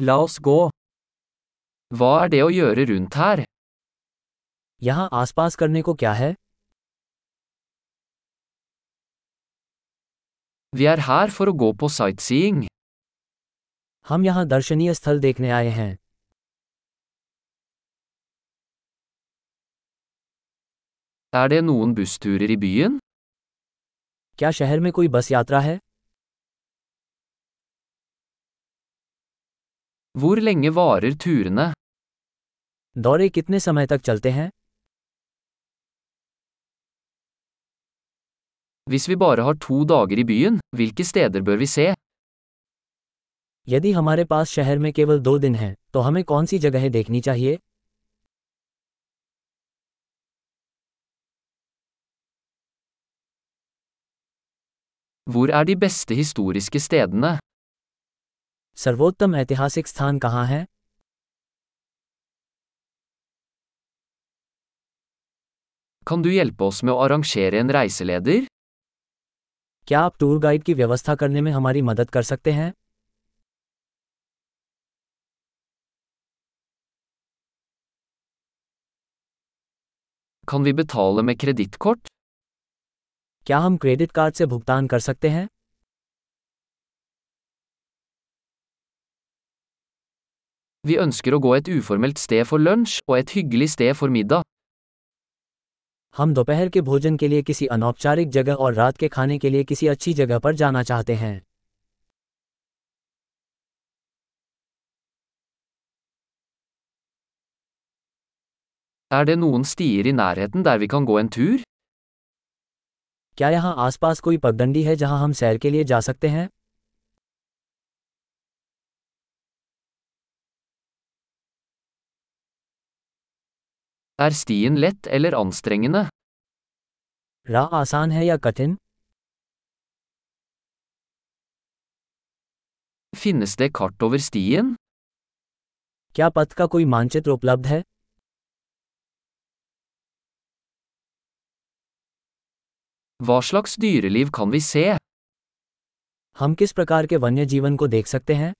La oss gå. Hva er det å gjøre rundt her? यहाँ आसपास करने को क्या है Vi er her for å gå på sightseeing. हम यहाँ दर्शनीय स्थल देखने आए हैं Er det noen bussturer i byen? क्या शहर में कोई बस यात्रा है Hvor lenge varer turene? दौरे कितने समय तक चलते हैं Hvis vi bare har to dager i byen, hvilke steder bør vi se? यदि हमारे पास शहर में केवल दो दिन हैं तो हमें कौन सी जगहें देखनी चाहिए Hvor er de beste historiske stedene? सर्वोत्तम ऐतिहासिक स्थान कहाँ है Kan du hjelpe oss med å arrangere en reiseleder? क्या आप टूर गाइड की व्यवस्था करने में हमारी मदद कर सकते हैं Kan vi betale med kredittkort? क्या हम क्रेडिट कार्ड से भुगतान कर सकते हैं Vi ønsker å gå et uformelt sted for lunsj og et hyggelig sted for middag. हम दोपहर के भोजन के लिए किसी अनौपचारिक जगह और रात के खाने के लिए किसी अच्छी जगह पर जाना चाहते हैं Er det noen stier i nærheten der vi kan gå en tur? क्या यहाँ आसपास कोई पगडंडी है जहाँ हम सैर के लिए जा सकते हैं Er stien lett eller anstrengende? राह आसान है या कठिन Finnes det kart over stien? क्या पथ का कोई मानचित्र उपलब्ध है Hva slags dyreliv kan vi se? हम किस प्रकार के वन्य जीवन को देख सकते हैं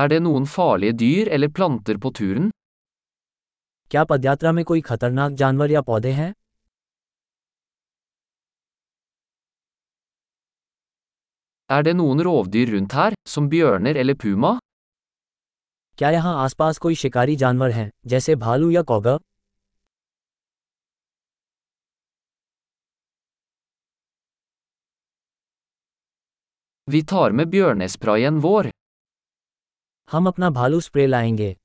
Er det noen farlige dyr eller planter på turen? क्या पदयात्रा में कोई खतरनाक जानवर या पौधे हैं Er det noen rovdyr rundt her, som bjørner eller puma? क्या यहाँ आसपास कोई शिकारी जानवर हैं जैसे भालू या कौगा Vi tar med bjørnesprayen vår. हम अपना भालू स्प्रे लाएँगे।